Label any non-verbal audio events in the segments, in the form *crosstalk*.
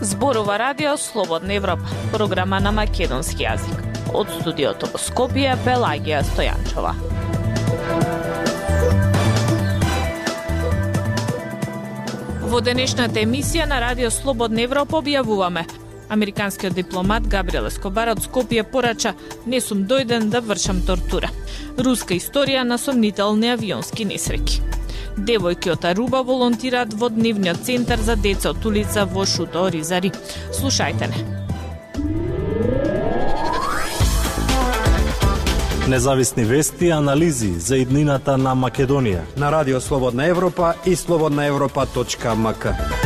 Зборува радио Слободна Европа, програма на македонски јазик. Од студиото во Скопје Белагија Стојанчова. Во денешната емисија на Радио Слободна Европа објавуваме Американскиот дипломат Габриел Ескобар од Скопје порача «Не сум дојден да вршам тортура». Руска историја на сомнителни авионски несреќи. Девојки од Аруба волонтираат во дневниот центар за деца од улица во Шуто Оризари. Слушајте не. Независни вести и анализи за иднината на Македонија на Радио Слободна Европа и слободнаевропа.мк.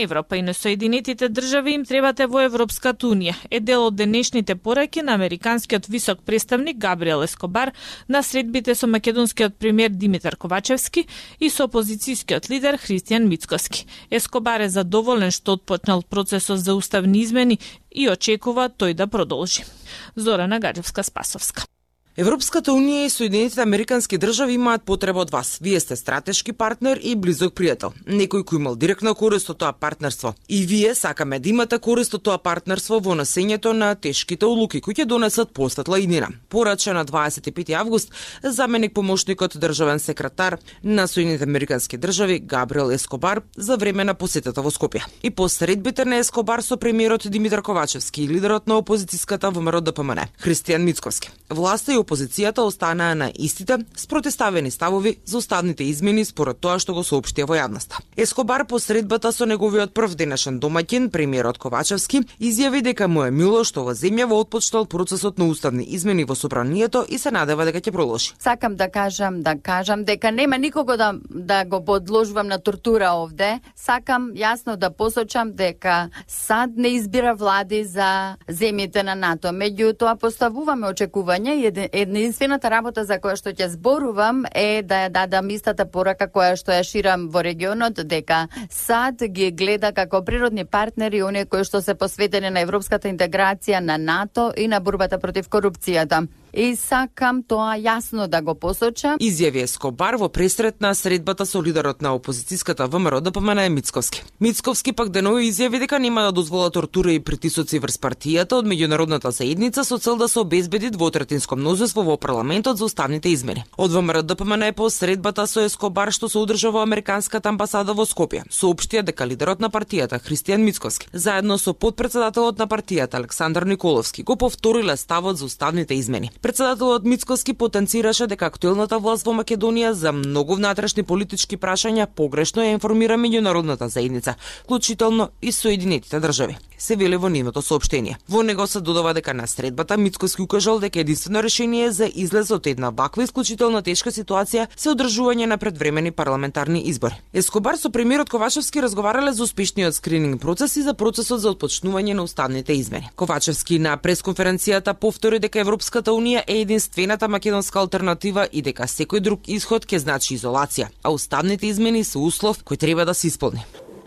На Европа и на Соединетите држави им требате во Европската Унија. Е дел од денешните пораки на американскиот висок представник Габриел Ескобар на средбите со македонскиот премиер Димитар Ковачевски и со опозицијскиот лидер Христијан Мицкоски. Ескобар е задоволен што отпочнал процесот за уставни измени и очекува тој да продолжи. Зорана Гаджевска-Спасовска. Европската унија и Соединетите Американски држави имаат потреба од вас. Вие сте стратешки партнер и близок пријател. Некој кој имал директна корист од тоа партнерство. И вие сакаме да имате корист од тоа партнерство во носењето на тешките улуки кои ќе донесат посветла иднина. Порача на 25 август заменик помошникот државен секретар на Соединетите Американски држави Габриел Ескобар за време на посетата во Скопје. И по средбите на Ескобар со премиерот Димитар Ковачевски и лидерот на опозицијската ВМРО ДПМН Христијан Мицковски. Власта и опозицијата останаа на истите с протеставени ставови за уставните измени според тоа што го соопштија во јавноста. Ескобар по средбата со неговиот прв денешен домаќин, премиерот Ковачевски, изјави дека му е мило што во земјава отпочнал процесот на уставни измени во собранието и се надева дека ќе проложи. Сакам да кажам, да кажам дека нема никого да да го подложувам на тортура овде. Сакам јасно да посочам дека САД не избира влади за земјите на НАТО. Меѓутоа поставуваме очекување и единствената работа за која што ќе зборувам е да ја дадам истата порака која што ја ширам во регионот дека САД ги гледа како природни партнери оние кои што се посветени на европската интеграција на НАТО и на борбата против корупцијата и сакам тоа јасно да го посочам. Изјави Ескобар во пресрет на средбата со лидерот на опозицијската ВМРО да ДПМН Мицковски. Мицковски пак денови изјави дека нема да дозвола тортура и притисоци врз партијата од меѓународната заедница со цел да се обезбеди двотретинско мнозинство во парламентот за уставните измени. Од ВМРО да ДПМН е по средбата со Ескобар што се одржа во американската амбасада во Скопје. Соопштија дека лидерот на партијата Христијан Мицковски заедно со подпредседателот на партијата Александар Николовски го повториле ставот за уставните измени. Председателот Мицкоски потенцираше дека актуелната власт во Македонија за многу внатрешни политички прашања погрешно ја информира меѓународната заедница, вклучително и Соединетите држави. Се вели во нивното соопштение. Во него се додава дека на средбата Мицкоски укажал дека единствено решение за излез од една ваква исклучително тешка ситуација се одржување на предвремени парламентарни избори. Ескобар со премиерот Ковачевски разговарале за успешниот скрининг процес и за процесот за отпочнување на уставните измени. Ковачевски на пресконференцијата повтори дека Европската унија Македонија е единствената македонска алтернатива и дека секој друг исход ќе значи изолација, а уставните измени се услов кој треба да се исполни.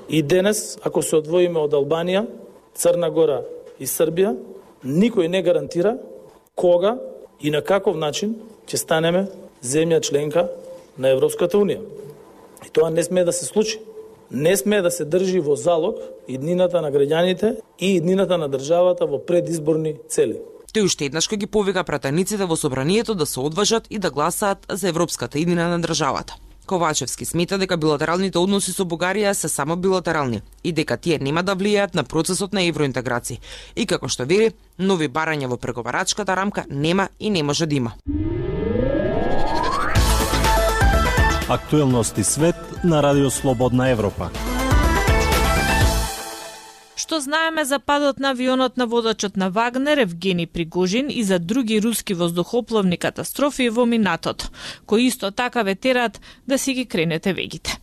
И денес, ако се одвоиме од Албанија, Црна Гора и Србија, никој не гарантира кога и на каков начин ќе станеме земја членка на Европската Унија. И тоа не смее да се случи. Не смее да се држи во залог иднината на граѓаните и иднината на државата во предизборни цели. Тој уште еднаш ги повика пратениците во собранието да се одважат и да гласаат за европската иднина на државата. Ковачевски смета дека билатералните односи со Бугарија се само билатерални и дека тие нема да влијаат на процесот на евроинтеграција. И како што вели, нови барања во преговарачката рамка нема и не може да има. Актуелности свет на Радио Слободна Европа. Што знаеме за падот на авионот на водачот на Вагнер Евгени Пригожин и за други руски воздухопловни катастрофи во минатото, кои исто така ве терат да си ги кренете вегите.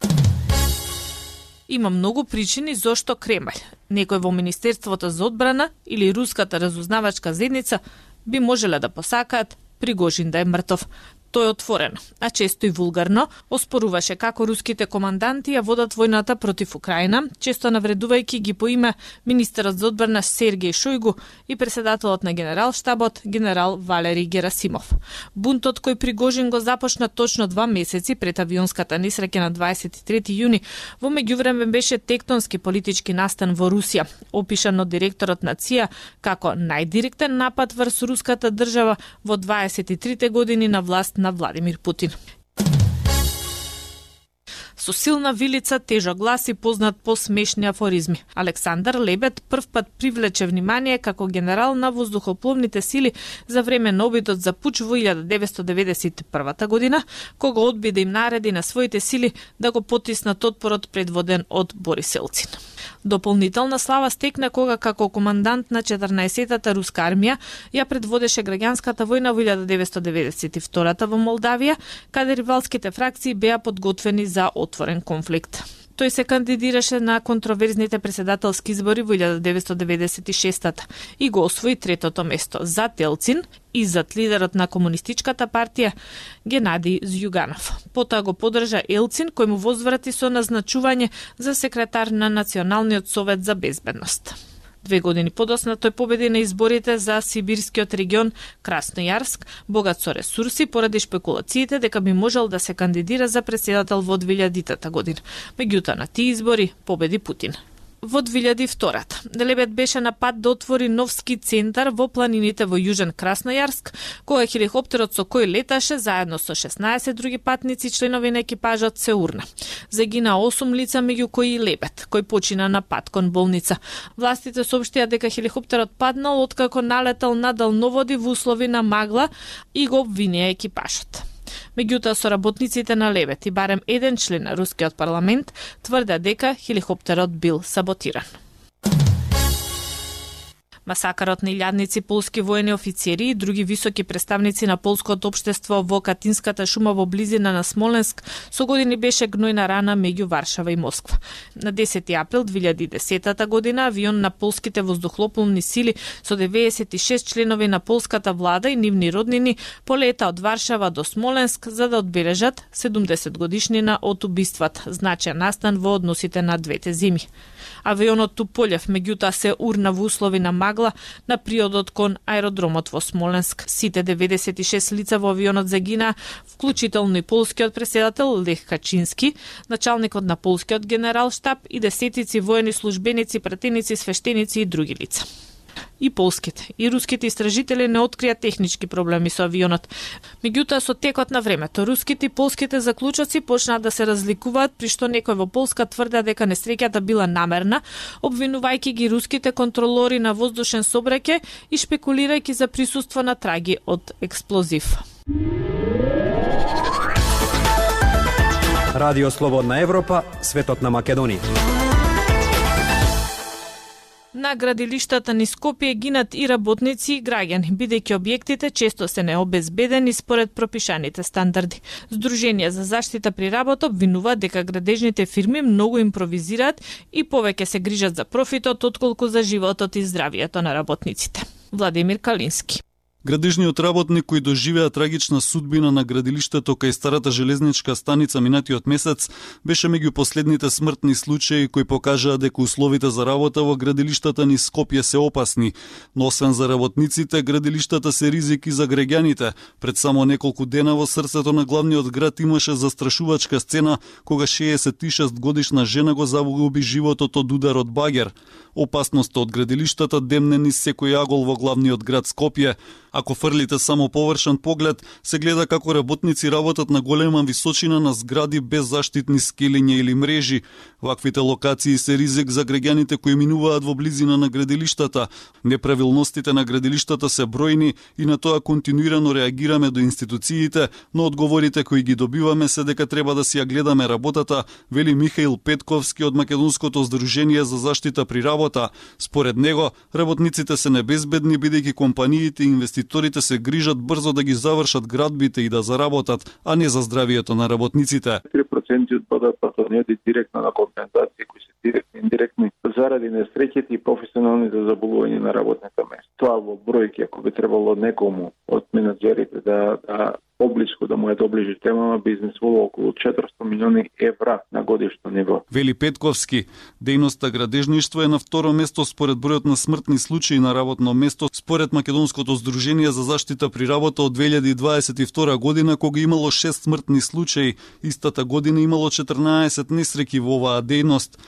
Има многу причини зошто Кремљ, некој во Министерството за одбрана или руската разузнавачка зедница би можеле да посакаат Пригожин да е мртов. Тој отворено, а често и вулгарно, оспоруваше како руските команданти ја водат војната против Украина, често навредувајќи ги по име министерот за одбрана Сергеј Шојгу и председателот на генералштабот генерал Валери Герасимов. Бунтот кој Пригожин го започна точно два месеци пред авионската несреќа на 23 јуни, во меѓувреме беше тектонски политички настан во Русија, опишан од директорот на ЦИА како најдиректен напад врз руската држава во 23 години на власт на Владимир Путин. Со силна вилица, тежок глас и познат по смешни афоризми. Александар Лебед прв пат привлече внимание како генерал на воздухопловните сили за време на обидот за пуч во 1991 година, кога одби да им нареди на своите сили да го потиснат отпорот предводен од Борис Елцин. Дополнителна слава стекна кога како командант на 14-тата руска армија ја предводеше граѓанската војна во 1992 во Молдавија, каде ривалските фракции беа подготвени за отворен конфликт. Тој се кандидираше на контроверзните преседателски избори во 1996 и го освои третото место за Телцин и зад лидерот на комунистичката партија Генадий Зјуганов. Потоа го подржа Елцин кој му возврати со назначување за секретар на Националниот совет за безбедност. Две години подосна тој победи на изборите за Сибирскиот регион Краснојарск, богат со ресурси поради шпекулациите дека би можел да се кандидира за председател во 2000 година. Меѓутоа на тие избори победи Путин во 2002 Делебет беше на пат да отвори новски центар во планините во Јужен Краснојарск, кога хеликоптерот со кој леташе заедно со 16 други патници членови на екипажот се урна. Загина 8 лица меѓу кои и Лебет, кој почина на пат кон болница. Властите соопштија дека хеликоптерот паднал откако налетал на далноводи во услови на магла и го обвинија екипажот. Меѓутоа, соработниците на Левет и барем еден член на рускиот парламент тврде дека хеликоптерот бил саботиран. Масакарот на илјадници полски воени офицери и други високи представници на полското општество во Катинската шума во близина на Смоленск со години беше гнојна рана меѓу Варшава и Москва. На 10 април 2010 година авион на полските воздухопловни сили со 96 членови на полската влада и нивни роднини полета од Варшава до Смоленск за да одбележат 70 годишнина од убиствата, значај настан во односите на двете зими. Авионот Туполев меѓутоа се урна во услови на магла на приодот кон аеродромот во Смоленск. Сите 96 лица во авионот загина, вклучително и полскиот преседател Лех Качински, началникот на полскиот генерал штаб и десетици воени службеници, пратеници, свештеници и други лица и полските и руските истражители не открија технички проблеми со авионот. Меѓутоа со текот на времето руските и полските заклучоци почнаа да се разликуваат при што некој во Полска тврдеа дека несреќата била намерна, обвинувајќи ги руските контролори на воздушен собраке и спекулирајќи за присуство на траги од експлозив. Радио Слободна Европа, светот на Македонија. На градилиштата ни Скопје гинат и работници и граѓани, бидејќи објектите често се необезбедени според пропишаните стандарди. Сдруженија за заштита при работа обвинува дека градежните фирми многу импровизираат и повеќе се грижат за профитот отколку за животот и здравието на работниците. Владимир Калински Градежниот работник кој доживеа трагична судбина на градилиштето кај старата железничка станица минатиот месец беше меѓу последните смртни случаи кои покажаа дека условите за работа во градилиштата ни Скопје се опасни, но освен за работниците, градилиштата се ризики за граѓаните. Пред само неколку дена во срцето на главниот град имаше застрашувачка сцена кога 66 годишна жена го загуби животот од удар од багер. Опасноста од градилиштата демне низ секој агол во главниот град Скопје. Ако фрлите само површен поглед, се гледа како работници работат на голема височина на згради без заштитни скелиња или мрежи. Ваквите локации се ризик за граѓаните кои минуваат во близина на градилиштата. Неправилностите на градилиштата се бројни и на тоа континуирано реагираме до институциите, но одговорите кои ги добиваме се дека треба да си ја гледаме работата, вели Михаил Петковски од Македонското здружение за заштита при работа. Според него, работниците се небезбедни бидејќи компаниите и инвеститорите се грижат брзо да ги завршат градбите и да заработат, а не за здравието на работниците. 3% не патронети директно на компензации кои се директни и индиректни заради несреќите и професионалните заболувања на работните места. Тоа во бројки ако би требало некому од менеджерите да, да поблиску да му е доближи темама бизнес во околу 400 милиони евра на годишно ниво. Вели Петковски, дејноста градежништво е на второ место според бројот на смртни случаи на работно место според Македонското здружение за заштита при работа од 2022 година кога имало 6 смртни случаи, истата година имало 14 несреки во оваа дејност.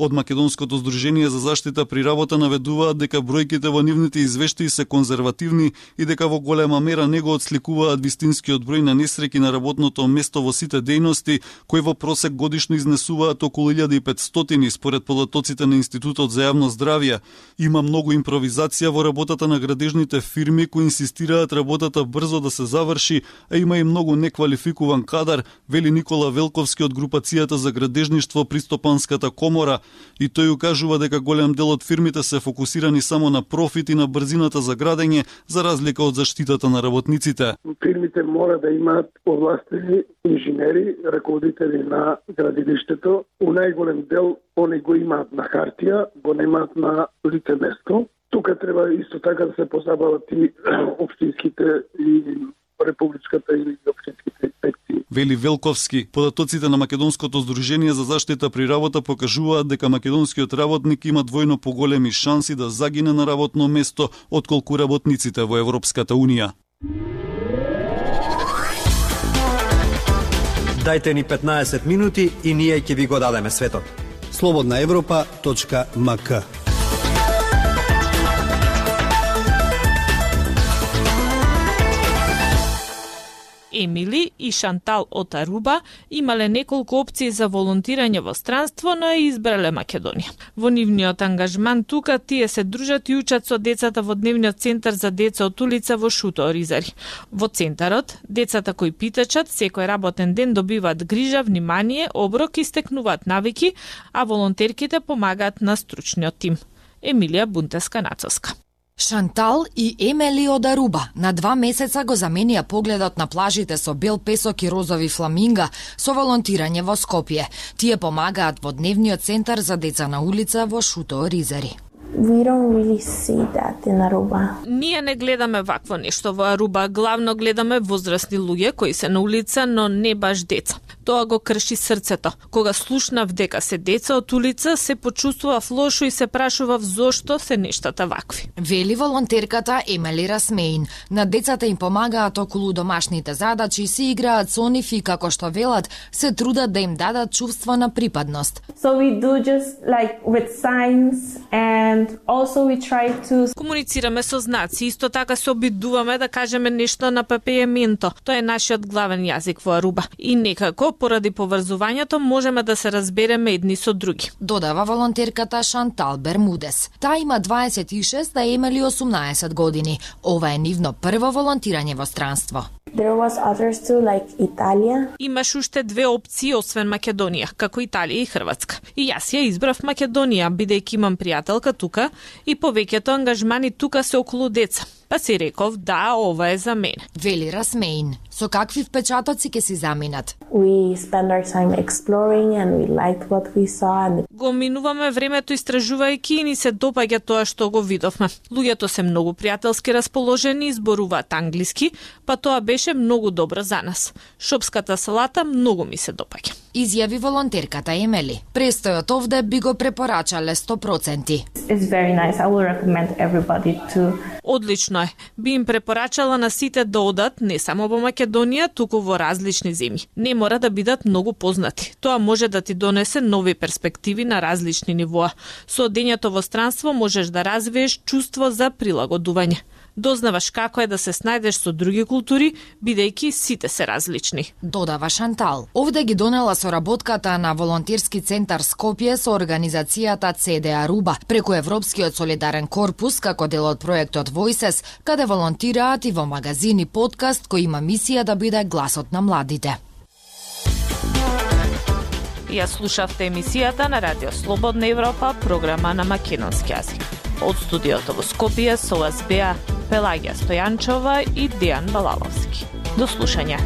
Од Македонското здружение за заштита при работа наведуваат дека бројките во нивните извештаи се конзервативни и дека во голема мера не го отсликуваат вистинскиот број на несреки на работното место во сите дејности, кои во просек годишно изнесуваат околу 1500 според податоците на Институтот за јавно здравје. Има многу импровизација во работата на градежните фирми кои инсистираат работата брзо да се заврши, а има и многу неквалификуван кадар, вели Никола Велковски од групацијата за градежништво при Стопанската комора, и тој укажува дека голем дел од фирмите се фокусирани само на профит и на брзината за градење, за разлика од заштитата на работниците. Фирмите мора да имаат овластени инженери, раководители на градилиштето. У најголем дел они го имаат на хартија, го немаат на лице место. Тука треба исто така да се позабават и *clears throat* општинските и републичката или општинските инспекции. Вели Велковски, податоците на Македонското здружение за заштита при работа покажуваат дека македонскиот работник има двојно поголеми шанси да загине на работно место отколку работниците во Европската Унија. Дайте ни 15 минути и ние ќе ви го дадеме светот. Слободна Европа.мк Емили и Шантал од Аруба имале неколку опции за волонтирање во странство, но ја избрале Македонија. Во нивниот ангажман тука тие се дружат и учат со децата во дневниот центар за деца од улица во Шуто Оризари. Во центарот, децата кои питачат секој работен ден добиваат грижа, внимание, оброк и стекнуваат навики, а волонтерките помагаат на стручниот тим. Емилија Бунтеска Нацоска. Шантал и Емели од да Аруба на два месеца го заменија погледот на плажите со бел песок и розови фламинга со волонтирање во Скопје. Тие помагаат во дневниот центар за деца на улица во Шуто Ризери. We don't really see that in Aruba. Ние не гледаме вакво нешто во Аруба, главно гледаме возрастни луѓе кои се на улица, но не баш деца. Тоа го крши срцето. Кога слушнав дека се деца од улица, се почувствував лошо и се прашував зошто се нештата вакви. Вели волонтерката Емели Расмеин. На децата им помагаат околу домашните задачи, се играат со нив и како што велат, се трудат да им дадат чувство на припадност. So we do just like with signs and also we try to Комуницираме со знаци, исто така се обидуваме да кажеме нешто на папејаменто. Тоа е нашиот главен јазик во Аруба. И некако, поради поврзувањето, можеме да се разбереме едни со други. Додава волонтерката Шантал Бермудес. Таа има 26, да Емели 18 години. Ова е нивно прво волонтирање во странство there was others too like Italia. Имаш уште две опции освен Македонија, како Италија и Хрватска. И јас ја избрав Македонија, бидејќи имам пријателка тука и повеќето ангажмани тука се околу деца. Па си реков, да, ова е за мене. Вели Расмеин. Со какви впечатоци ќе си заминат? We spend our time exploring and we liked what we saw and Го минуваме времето истражувајќи и ни се допаѓа тоа што го видовме. Луѓето се многу пријателски расположени, зборуваат англиски, па тоа беше многу добро за нас. Шопската салата многу ми се допаѓа. Изјави волонтерката Емели. Престојот овде би го препорачале 100%. it's very nice. I will recommend everybody to Одлично е. Би им препорачала на сите да одат не само во Македонија, туку во различни земји. Не мора да бидат многу познати. Тоа може да ти донесе нови перспективи на различни нивоа. Со одењето во странство можеш да развиеш чувство за прилагодување. Дознаваш како е да се снајдеш со други култури, бидејќи сите се различни. Додава Шантал. Овде ги донела соработката на волонтерски центар Скопје со организацијата CD Аруба преку Европскиот солидарен корпус како дел од проектот Voices, каде волонтираат и во магазин и подкаст кој има мисија да биде гласот на младите. Ја слушавте емисијата на Радио Слободна Европа, програма на македонски јазик. Од студиото во Скопје со вас беа Пелагија Стојанчова и Дејан Балаловски. До слушање.